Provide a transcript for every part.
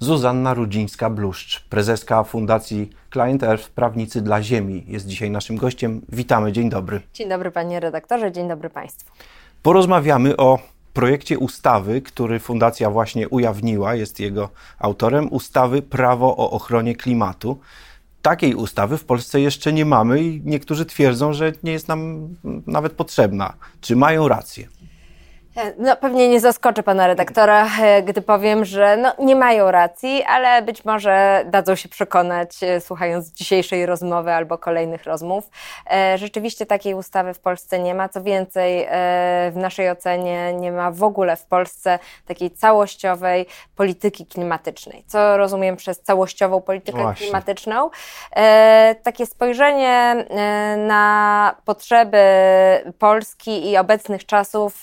Zuzanna Rudzińska-Bluszcz, prezeska Fundacji Client Earth Prawnicy dla Ziemi, jest dzisiaj naszym gościem. Witamy, dzień dobry. Dzień dobry panie redaktorze, dzień dobry państwu. Porozmawiamy o projekcie ustawy, który Fundacja właśnie ujawniła, jest jego autorem, ustawy Prawo o ochronie klimatu. Takiej ustawy w Polsce jeszcze nie mamy i niektórzy twierdzą, że nie jest nam nawet potrzebna. Czy mają rację? No, pewnie nie zaskoczę pana redaktora, e, gdy powiem, że no, nie mają racji, ale być może dadzą się przekonać, e, słuchając dzisiejszej rozmowy albo kolejnych rozmów. E, rzeczywiście takiej ustawy w Polsce nie ma. Co więcej, w naszej ocenie nie ma w ogóle w Polsce takiej całościowej polityki klimatycznej. Co rozumiem przez całościową politykę Właśnie. klimatyczną? Takie spojrzenie na potrzeby Polski i obecnych czasów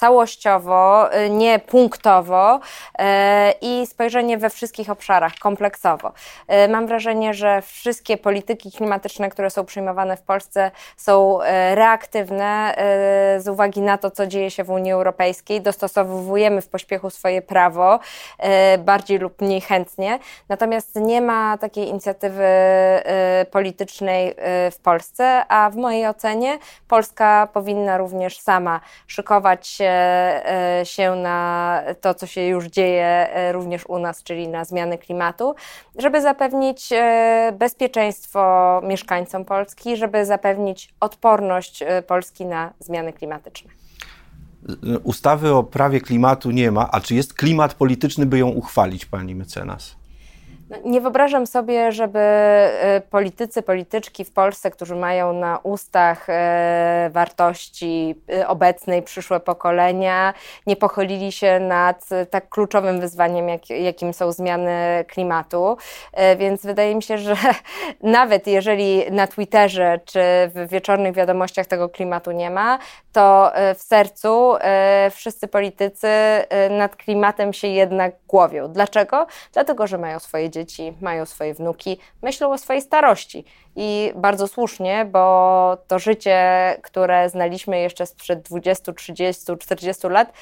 całościowo, y, nie punktowo y, i spojrzenie we wszystkich obszarach, kompleksowo. Y, mam wrażenie, że wszystkie polityki klimatyczne, które są przyjmowane w Polsce, są reaktywne z uwagi na to, co dzieje się w Unii Europejskiej. Dostosowujemy w pośpiechu swoje prawo, bardziej lub mniej chętnie. Natomiast nie ma takiej inicjatywy politycznej w Polsce, a w mojej ocenie Polska powinna również sama szykować się E, się na to, co się już dzieje e, również u nas, czyli na zmiany klimatu, żeby zapewnić e, bezpieczeństwo mieszkańcom Polski, żeby zapewnić odporność Polski na zmiany klimatyczne. Ustawy o prawie klimatu nie ma, a czy jest klimat polityczny, by ją uchwalić, pani mecenas? No, nie wyobrażam sobie, żeby e, politycy, polityczki w Polsce, którzy mają na ustach e, wartości e, obecnej, przyszłe pokolenia, nie pochylili się nad tak kluczowym wyzwaniem, jak, jakim są zmiany klimatu. Więc wydaje mi się, że nawet jeżeli na Twitterze czy w wieczornych wiadomościach tego klimatu nie ma, to w sercu wszyscy politycy nad klimatem się jednak głowią. Dlaczego? Dlatego, że mają swoje dzieci dzieci, mają swoje wnuki, myślą o swojej starości. I bardzo słusznie, bo to życie, które znaliśmy jeszcze sprzed 20, 30, 40 lat,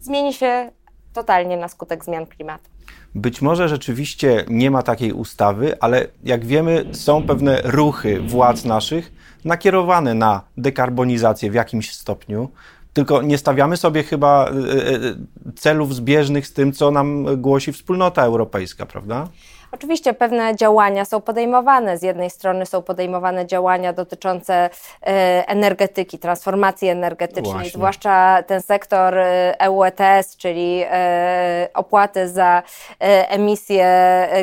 zmieni się totalnie na skutek zmian klimatu. Być może rzeczywiście nie ma takiej ustawy, ale jak wiemy, są pewne ruchy władz naszych nakierowane na dekarbonizację w jakimś stopniu. Tylko nie stawiamy sobie chyba e, e, celów zbieżnych z tym, co nam głosi wspólnota europejska, prawda? Oczywiście pewne działania są podejmowane. Z jednej strony są podejmowane działania dotyczące e, energetyki, transformacji energetycznej, Właśnie. zwłaszcza ten sektor EU e ETS, czyli e, opłaty za emisję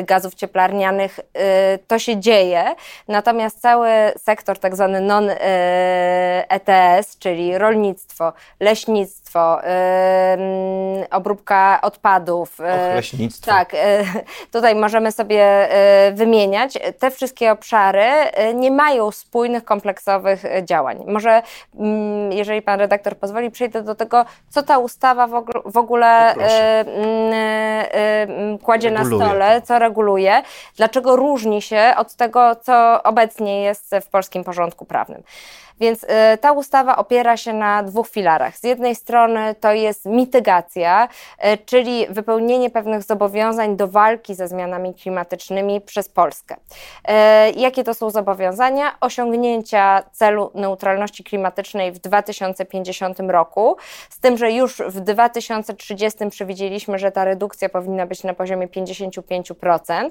gazów cieplarnianych. To się dzieje, natomiast cały sektor tak zwany non-ETS, czyli rolnictwo, leśnictwo, obróbka odpadów. Och, leśnictwo. Tak, tutaj możemy sobie e, wymieniać, te wszystkie obszary e, nie mają spójnych, kompleksowych e, działań. Może, mm, jeżeli pan redaktor pozwoli, przejdę do tego, co ta ustawa w ogóle mm, kładzie reguluje. na stole, co reguluje, dlaczego różni się od tego, co obecnie jest w polskim porządku prawnym. Więc y, ta ustawa opiera się na dwóch filarach. Z jednej strony to jest mitygacja, y, czyli wypełnienie pewnych zobowiązań do walki ze zmianami klimatycznymi przez Polskę. Y, jakie to są zobowiązania? Osiągnięcia celu neutralności klimatycznej w 2050 roku, z tym, że już w 2030 przewidzieliśmy, że ta redukcja powinna być na poziomie 55%.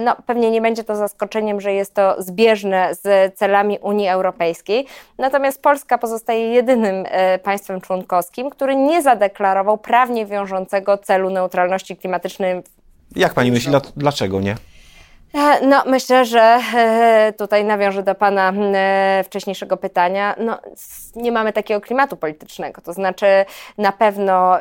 No, pewnie nie będzie to zaskoczeniem, że jest to zbieżne z celami Unii Europejskiej. Europejskiej. Natomiast Polska pozostaje jedynym e, państwem członkowskim, który nie zadeklarował prawnie wiążącego celu neutralności klimatycznej. Jak pani myśli, dlaczego nie? E, no, myślę, że e, tutaj nawiążę do Pana e, wcześniejszego pytania. No, nie mamy takiego klimatu politycznego, to znaczy na pewno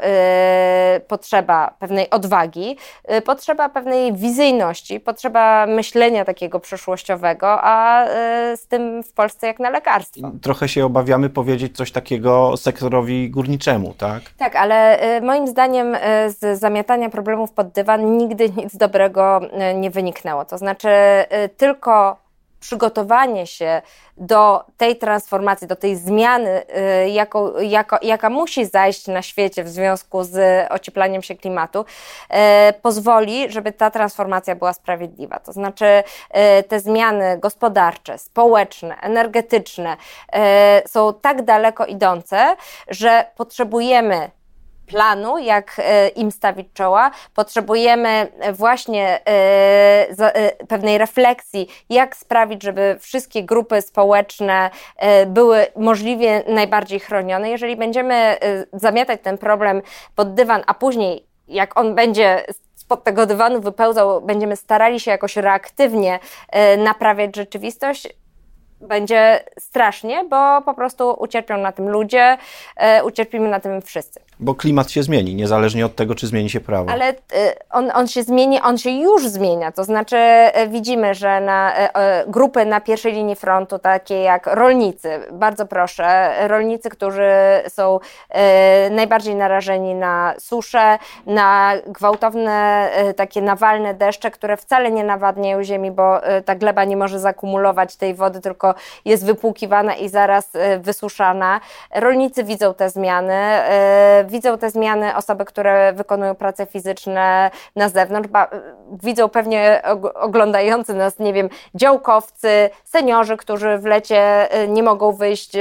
potrzeba pewnej odwagi, potrzeba pewnej wizyjności, potrzeba myślenia takiego przyszłościowego, a z tym w Polsce jak na lekarstwo. Trochę się obawiamy powiedzieć coś takiego sektorowi górniczemu, tak? Tak, ale moim zdaniem z zamiatania problemów pod dywan nigdy nic dobrego nie wyniknęło. To znaczy y, tylko przygotowanie się do tej transformacji, do tej zmiany, y, jako, jako, jaka musi zajść na świecie w związku z ocieplaniem się klimatu, y, pozwoli, żeby ta transformacja była sprawiedliwa. To znaczy te zmiany gospodarcze, społeczne, energetyczne są tak daleko idące, że potrzebujemy planu, jak e, im stawić czoła. Potrzebujemy właśnie e, e, pewnej refleksji, jak sprawić, żeby wszystkie grupy społeczne były możliwie najbardziej chronione. Jeżeli będziemy zamiatać ten problem pod dywan, a później jak on będzie spod tego dywanu wypełzał, będziemy starali się jakoś reaktywnie naprawiać rzeczywistość, będzie strasznie, bo po prostu ucierpią na tym ludzie, e, ucierpimy na tym wszyscy. Bo klimat się zmieni, niezależnie od tego, czy zmieni się prawo. Ale e, on, on się zmieni, on się już zmienia. To znaczy e, widzimy, że na grupy na pierwszej linii frontu, takie jak rolnicy, bardzo proszę, rolnicy, którzy są najbardziej narażeni na suszę, na gwałtowne, takie nawalne deszcze, które wcale nie nawadniają ziemi, bo ta gleba nie może zakumulować tej wody, tylko jest wypłukiwana i zaraz e, wysuszana. Rolnicy widzą te zmiany, e, widzą te zmiany osoby, które wykonują prace fizyczne na zewnątrz, widzą pewnie oglądający nas, nie wiem, działkowcy, seniorzy, którzy w lecie e, nie mogą wyjść,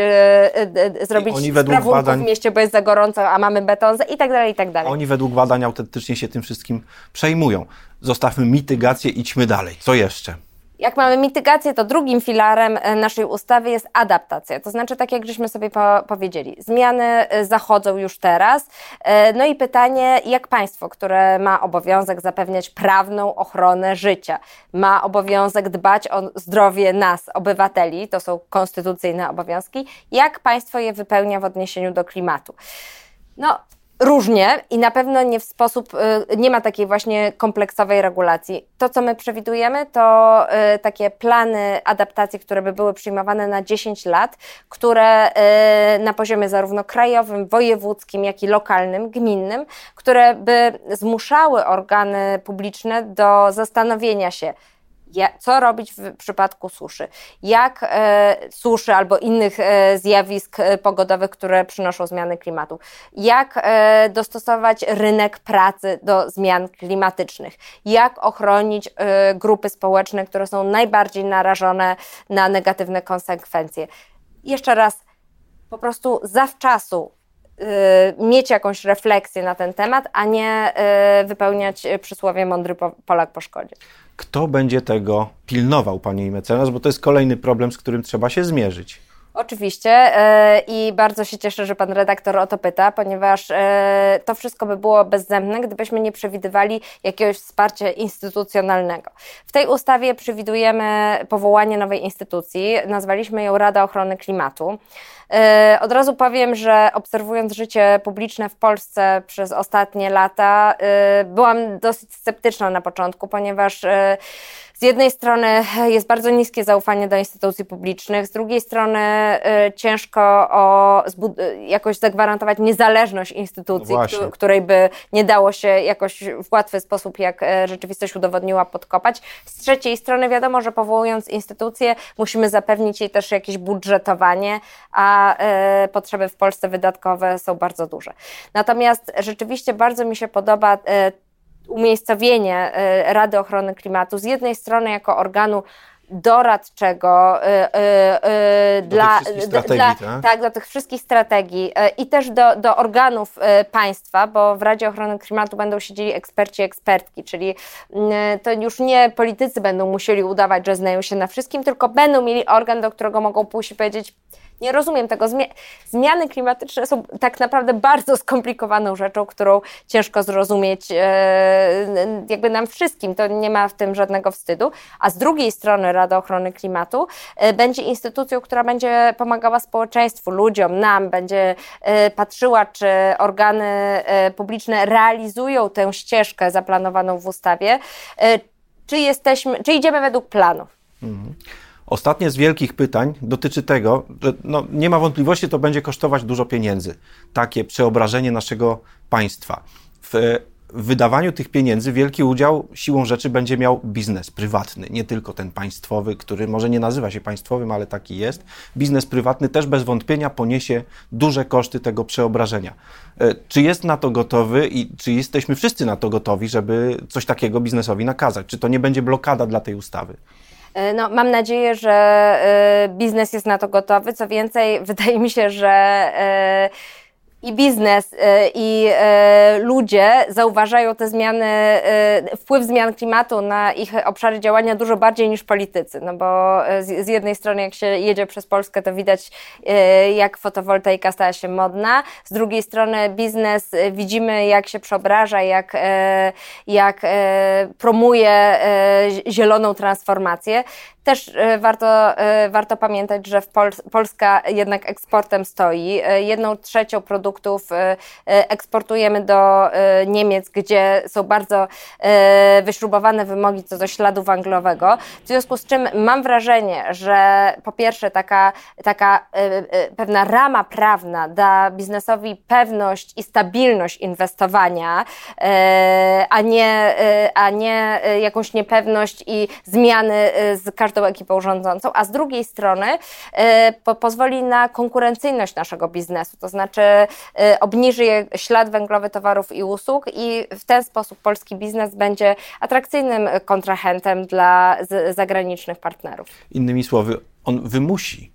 zrobić sprawunków badań... w mieście, bo jest za gorąco, a mamy beton i tak dalej, i tak dalej. Oni według badań autentycznie się tym wszystkim przejmują. Zostawmy mitygację, idźmy dalej. Co jeszcze? Jak mamy mitygację, to drugim filarem e, naszej ustawy jest adaptacja. To znaczy, tak jak żeśmy sobie po powiedzieli, zmiany e, zachodzą już teraz. E, no i pytanie, jak państwo, które ma obowiązek zapewniać prawną ochronę życia, ma obowiązek dbać o zdrowie nas, obywateli, to są konstytucyjne obowiązki, jak państwo je wypełnia w odniesieniu do klimatu? No, różnie i na pewno nie w sposób, y, nie ma takiej właśnie kompleksowej regulacji. To, co my przewidujemy, to y, takie plany adaptacji, które by były przyjmowane na 10 lat, które y, na poziomie zarówno krajowym, wojewódzkim, jak i lokalnym, gminnym, które by zmuszały organy publiczne do zastanowienia się, co robić w przypadku suszy, jak e, suszy albo innych e, zjawisk e, pogodowych, które przynoszą zmiany klimatu, jak dostosować rynek pracy do zmian klimatycznych, jak ochronić grupy społeczne, które są najbardziej narażone na negatywne konsekwencje. Jeszcze raz, po prostu zawczasu mieć jakąś refleksję na ten temat, a nie wypełniać przysłowie mądry Polak po szkodzie. Kto będzie tego pilnował, pani mecenas? Bo to jest kolejny problem, z którym trzeba się zmierzyć. Oczywiście e, i bardzo się cieszę, że pan redaktor o to pyta, ponieważ to wszystko by było bezzębne, gdybyśmy nie przewidywali jakiegoś wsparcia instytucjonalnego. W tej ustawie przewidujemy powołanie nowej instytucji, nazwaliśmy ją Rada Ochrony Klimatu. E, od razu powiem, że obserwując życie publiczne w Polsce przez ostatnie lata, byłam dosyć sceptyczna na początku, ponieważ z jednej strony jest bardzo niskie zaufanie do instytucji publicznych, z drugiej strony ciężko o jakoś zagwarantować niezależność instytucji, no której by nie dało się jakoś w łatwy sposób, jak e, rzeczywistość udowodniła, podkopać. Z trzeciej strony wiadomo, że powołując instytucję musimy zapewnić jej też jakieś budżetowanie, a e, potrzeby w Polsce wydatkowe są bardzo duże. Natomiast rzeczywiście bardzo mi się podoba e, umiejscowienie e, Rady Ochrony Klimatu z jednej strony jako organu doradczego dla, dla, tak? tak? do tych wszystkich strategii i też do, do organów państwa, bo w Radzie Ochrony Klimatu będą siedzieli eksperci, ekspertki, czyli to już nie politycy będą musieli udawać, że znają się na wszystkim, tylko będą mieli organ, do którego mogą pójść i powiedzieć nie rozumiem tego. Zmiany klimatyczne są tak naprawdę bardzo skomplikowaną rzeczą, którą ciężko zrozumieć e, jakby nam wszystkim. To nie ma w tym żadnego wstydu. A z drugiej strony Rada Ochrony Klimatu e, będzie instytucją, która będzie pomagała społeczeństwu, ludziom, nam, będzie e, patrzyła, czy organy publiczne realizują tę ścieżkę zaplanowaną w ustawie, czy jesteśmy, czy idziemy według planu. Mhm. Ostatnie z wielkich pytań dotyczy tego, że no, nie ma wątpliwości, to będzie kosztować dużo pieniędzy. Takie przeobrażenie naszego państwa. W w wydawaniu tych pieniędzy wielki udział siłą rzeczy będzie miał biznes prywatny, nie tylko ten państwowy, który może nie nazywa się państwowym, ale taki jest. Biznes prywatny też bez wątpienia poniesie duże koszty tego przeobrażenia. E, czy jest na to gotowy i czy jesteśmy wszyscy na to gotowi, żeby coś takiego biznesowi nakazać? Czy to nie będzie blokada dla tej ustawy? E, no, mam nadzieję, że e, biznes jest na to gotowy. Co więcej, wydaje mi się, że i biznes, e, i e, ludzie zauważają te zmiany, e, wpływ zmian klimatu na ich obszary działania dużo bardziej niż politycy. No bo z jednej strony, jak się jedzie przez Polskę, to widać, jak fotowoltaika stała się modna. Z drugiej strony, biznes widzimy, jak się przeobraża, jak, jak promuje zieloną transformację. Też e, warto, e, warto pamiętać, że Pol Polska jednak eksportem stoi. E, jedną trzecią produktów eksportujemy do Niemiec, gdzie są bardzo wyśrubowane wymogi co do śladu węglowego. W związku z czym mam wrażenie, że po pierwsze taka, taka pewna rama prawna da biznesowi pewność i stabilność inwestowania, a nie, a nie jakąś niepewność i zmiany z każdego każdą ekipą rządzącą, a z drugiej strony e, po, pozwoli na konkurencyjność naszego biznesu, to znaczy e, obniży ślad węglowy towarów i usług i w ten sposób polski biznes będzie atrakcyjnym kontrahentem dla zagranicznych partnerów. Innymi słowy, on wymusi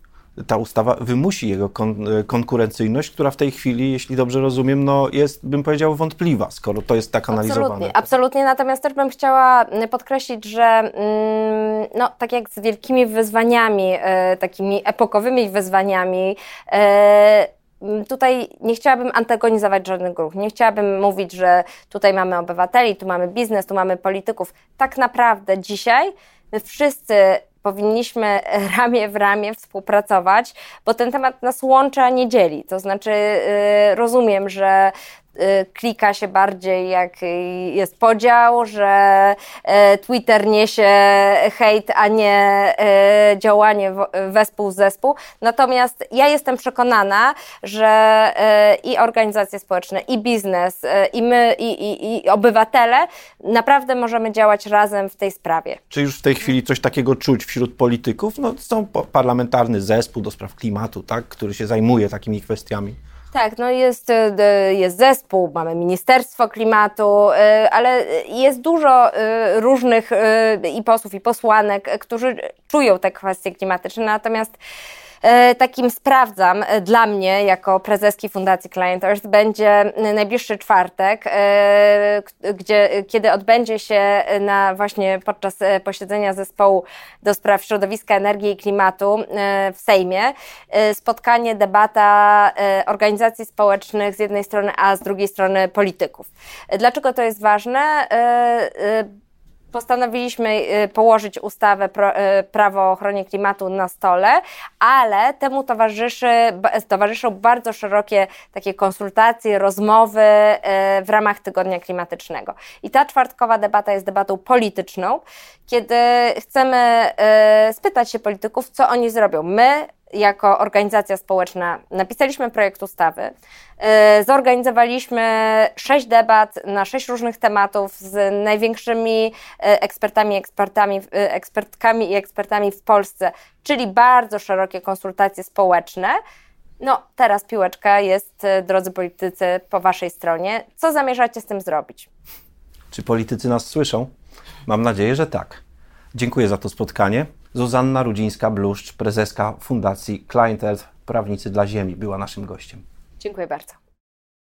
ta ustawa wymusi jego kon konkurencyjność, która w tej chwili, jeśli dobrze rozumiem, no jest, bym powiedział, wątpliwa, skoro to jest tak analizowane. Absolutnie, absolutnie. Natomiast też bym chciała podkreślić, że mm, no, tak jak z wielkimi wyzwaniami, e, takimi epokowymi wyzwaniami, e, Tutaj nie chciałabym antagonizować żadnych grup. Nie chciałabym mówić, że tutaj mamy obywateli, tu mamy biznes, tu mamy polityków. Tak naprawdę dzisiaj my wszyscy powinniśmy ramię w ramię współpracować, bo ten temat nas łączy, a nie dzieli. To znaczy, y, rozumiem, że klika się bardziej, jak jest podział, że y, Twitter niesie hejt, a nie y, działanie wespół zespół. Natomiast ja jestem przekonana, że i organizacje społeczne, i biznes, i my, i, i, i obywatele naprawdę możemy działać razem w tej sprawie. Czy już w tej chwili coś takiego czuć wśród polityków? No, są parlamentarny zespół do spraw klimatu, tak, który się zajmuje takimi kwestiami. Tak, no jest, e, jest zespół, mamy Ministerstwo Klimatu, e, ale jest dużo e, różnych i posłów, i posłanek, którzy czują te kwestie klimatyczne, natomiast takim sprawdzam e, dla mnie, jako prezeski Fundacji Client Earth, będzie najbliższy czwartek, e, gdzie, kiedy odbędzie się na właśnie podczas posiedzenia zespołu do spraw środowiska, energii i klimatu w Sejmie spotkanie, debata organizacji społecznych z jednej strony, a z drugiej strony polityków. Dlaczego to jest ważne? Postanowiliśmy y, położyć ustawę y, prawo o ochronie klimatu na stole, ale temu towarzyszy, towarzyszą bardzo szerokie takie konsultacje, rozmowy y, w ramach tygodnia klimatycznego. I ta czwartkowa debata jest debatą polityczną, kiedy chcemy spytać się polityków, co oni zrobią. My jako organizacja społeczna napisaliśmy projekt ustawy, e, zorganizowaliśmy sześć debat na sześć różnych tematów z największymi e, ekspertami, ekspertami, e, ekspertkami i ekspertami w Polsce, czyli bardzo szerokie konsultacje społeczne. No, teraz piłeczka jest, drodzy politycy, po Waszej stronie. Co zamierzacie z tym zrobić? Czy politycy nas słyszą? Mam nadzieję, że tak. Dziękuję za to spotkanie. Zuzanna Rudzińska-Bluszcz, prezeska Fundacji Client Earth Prawnicy dla Ziemi, była naszym gościem. Dziękuję bardzo.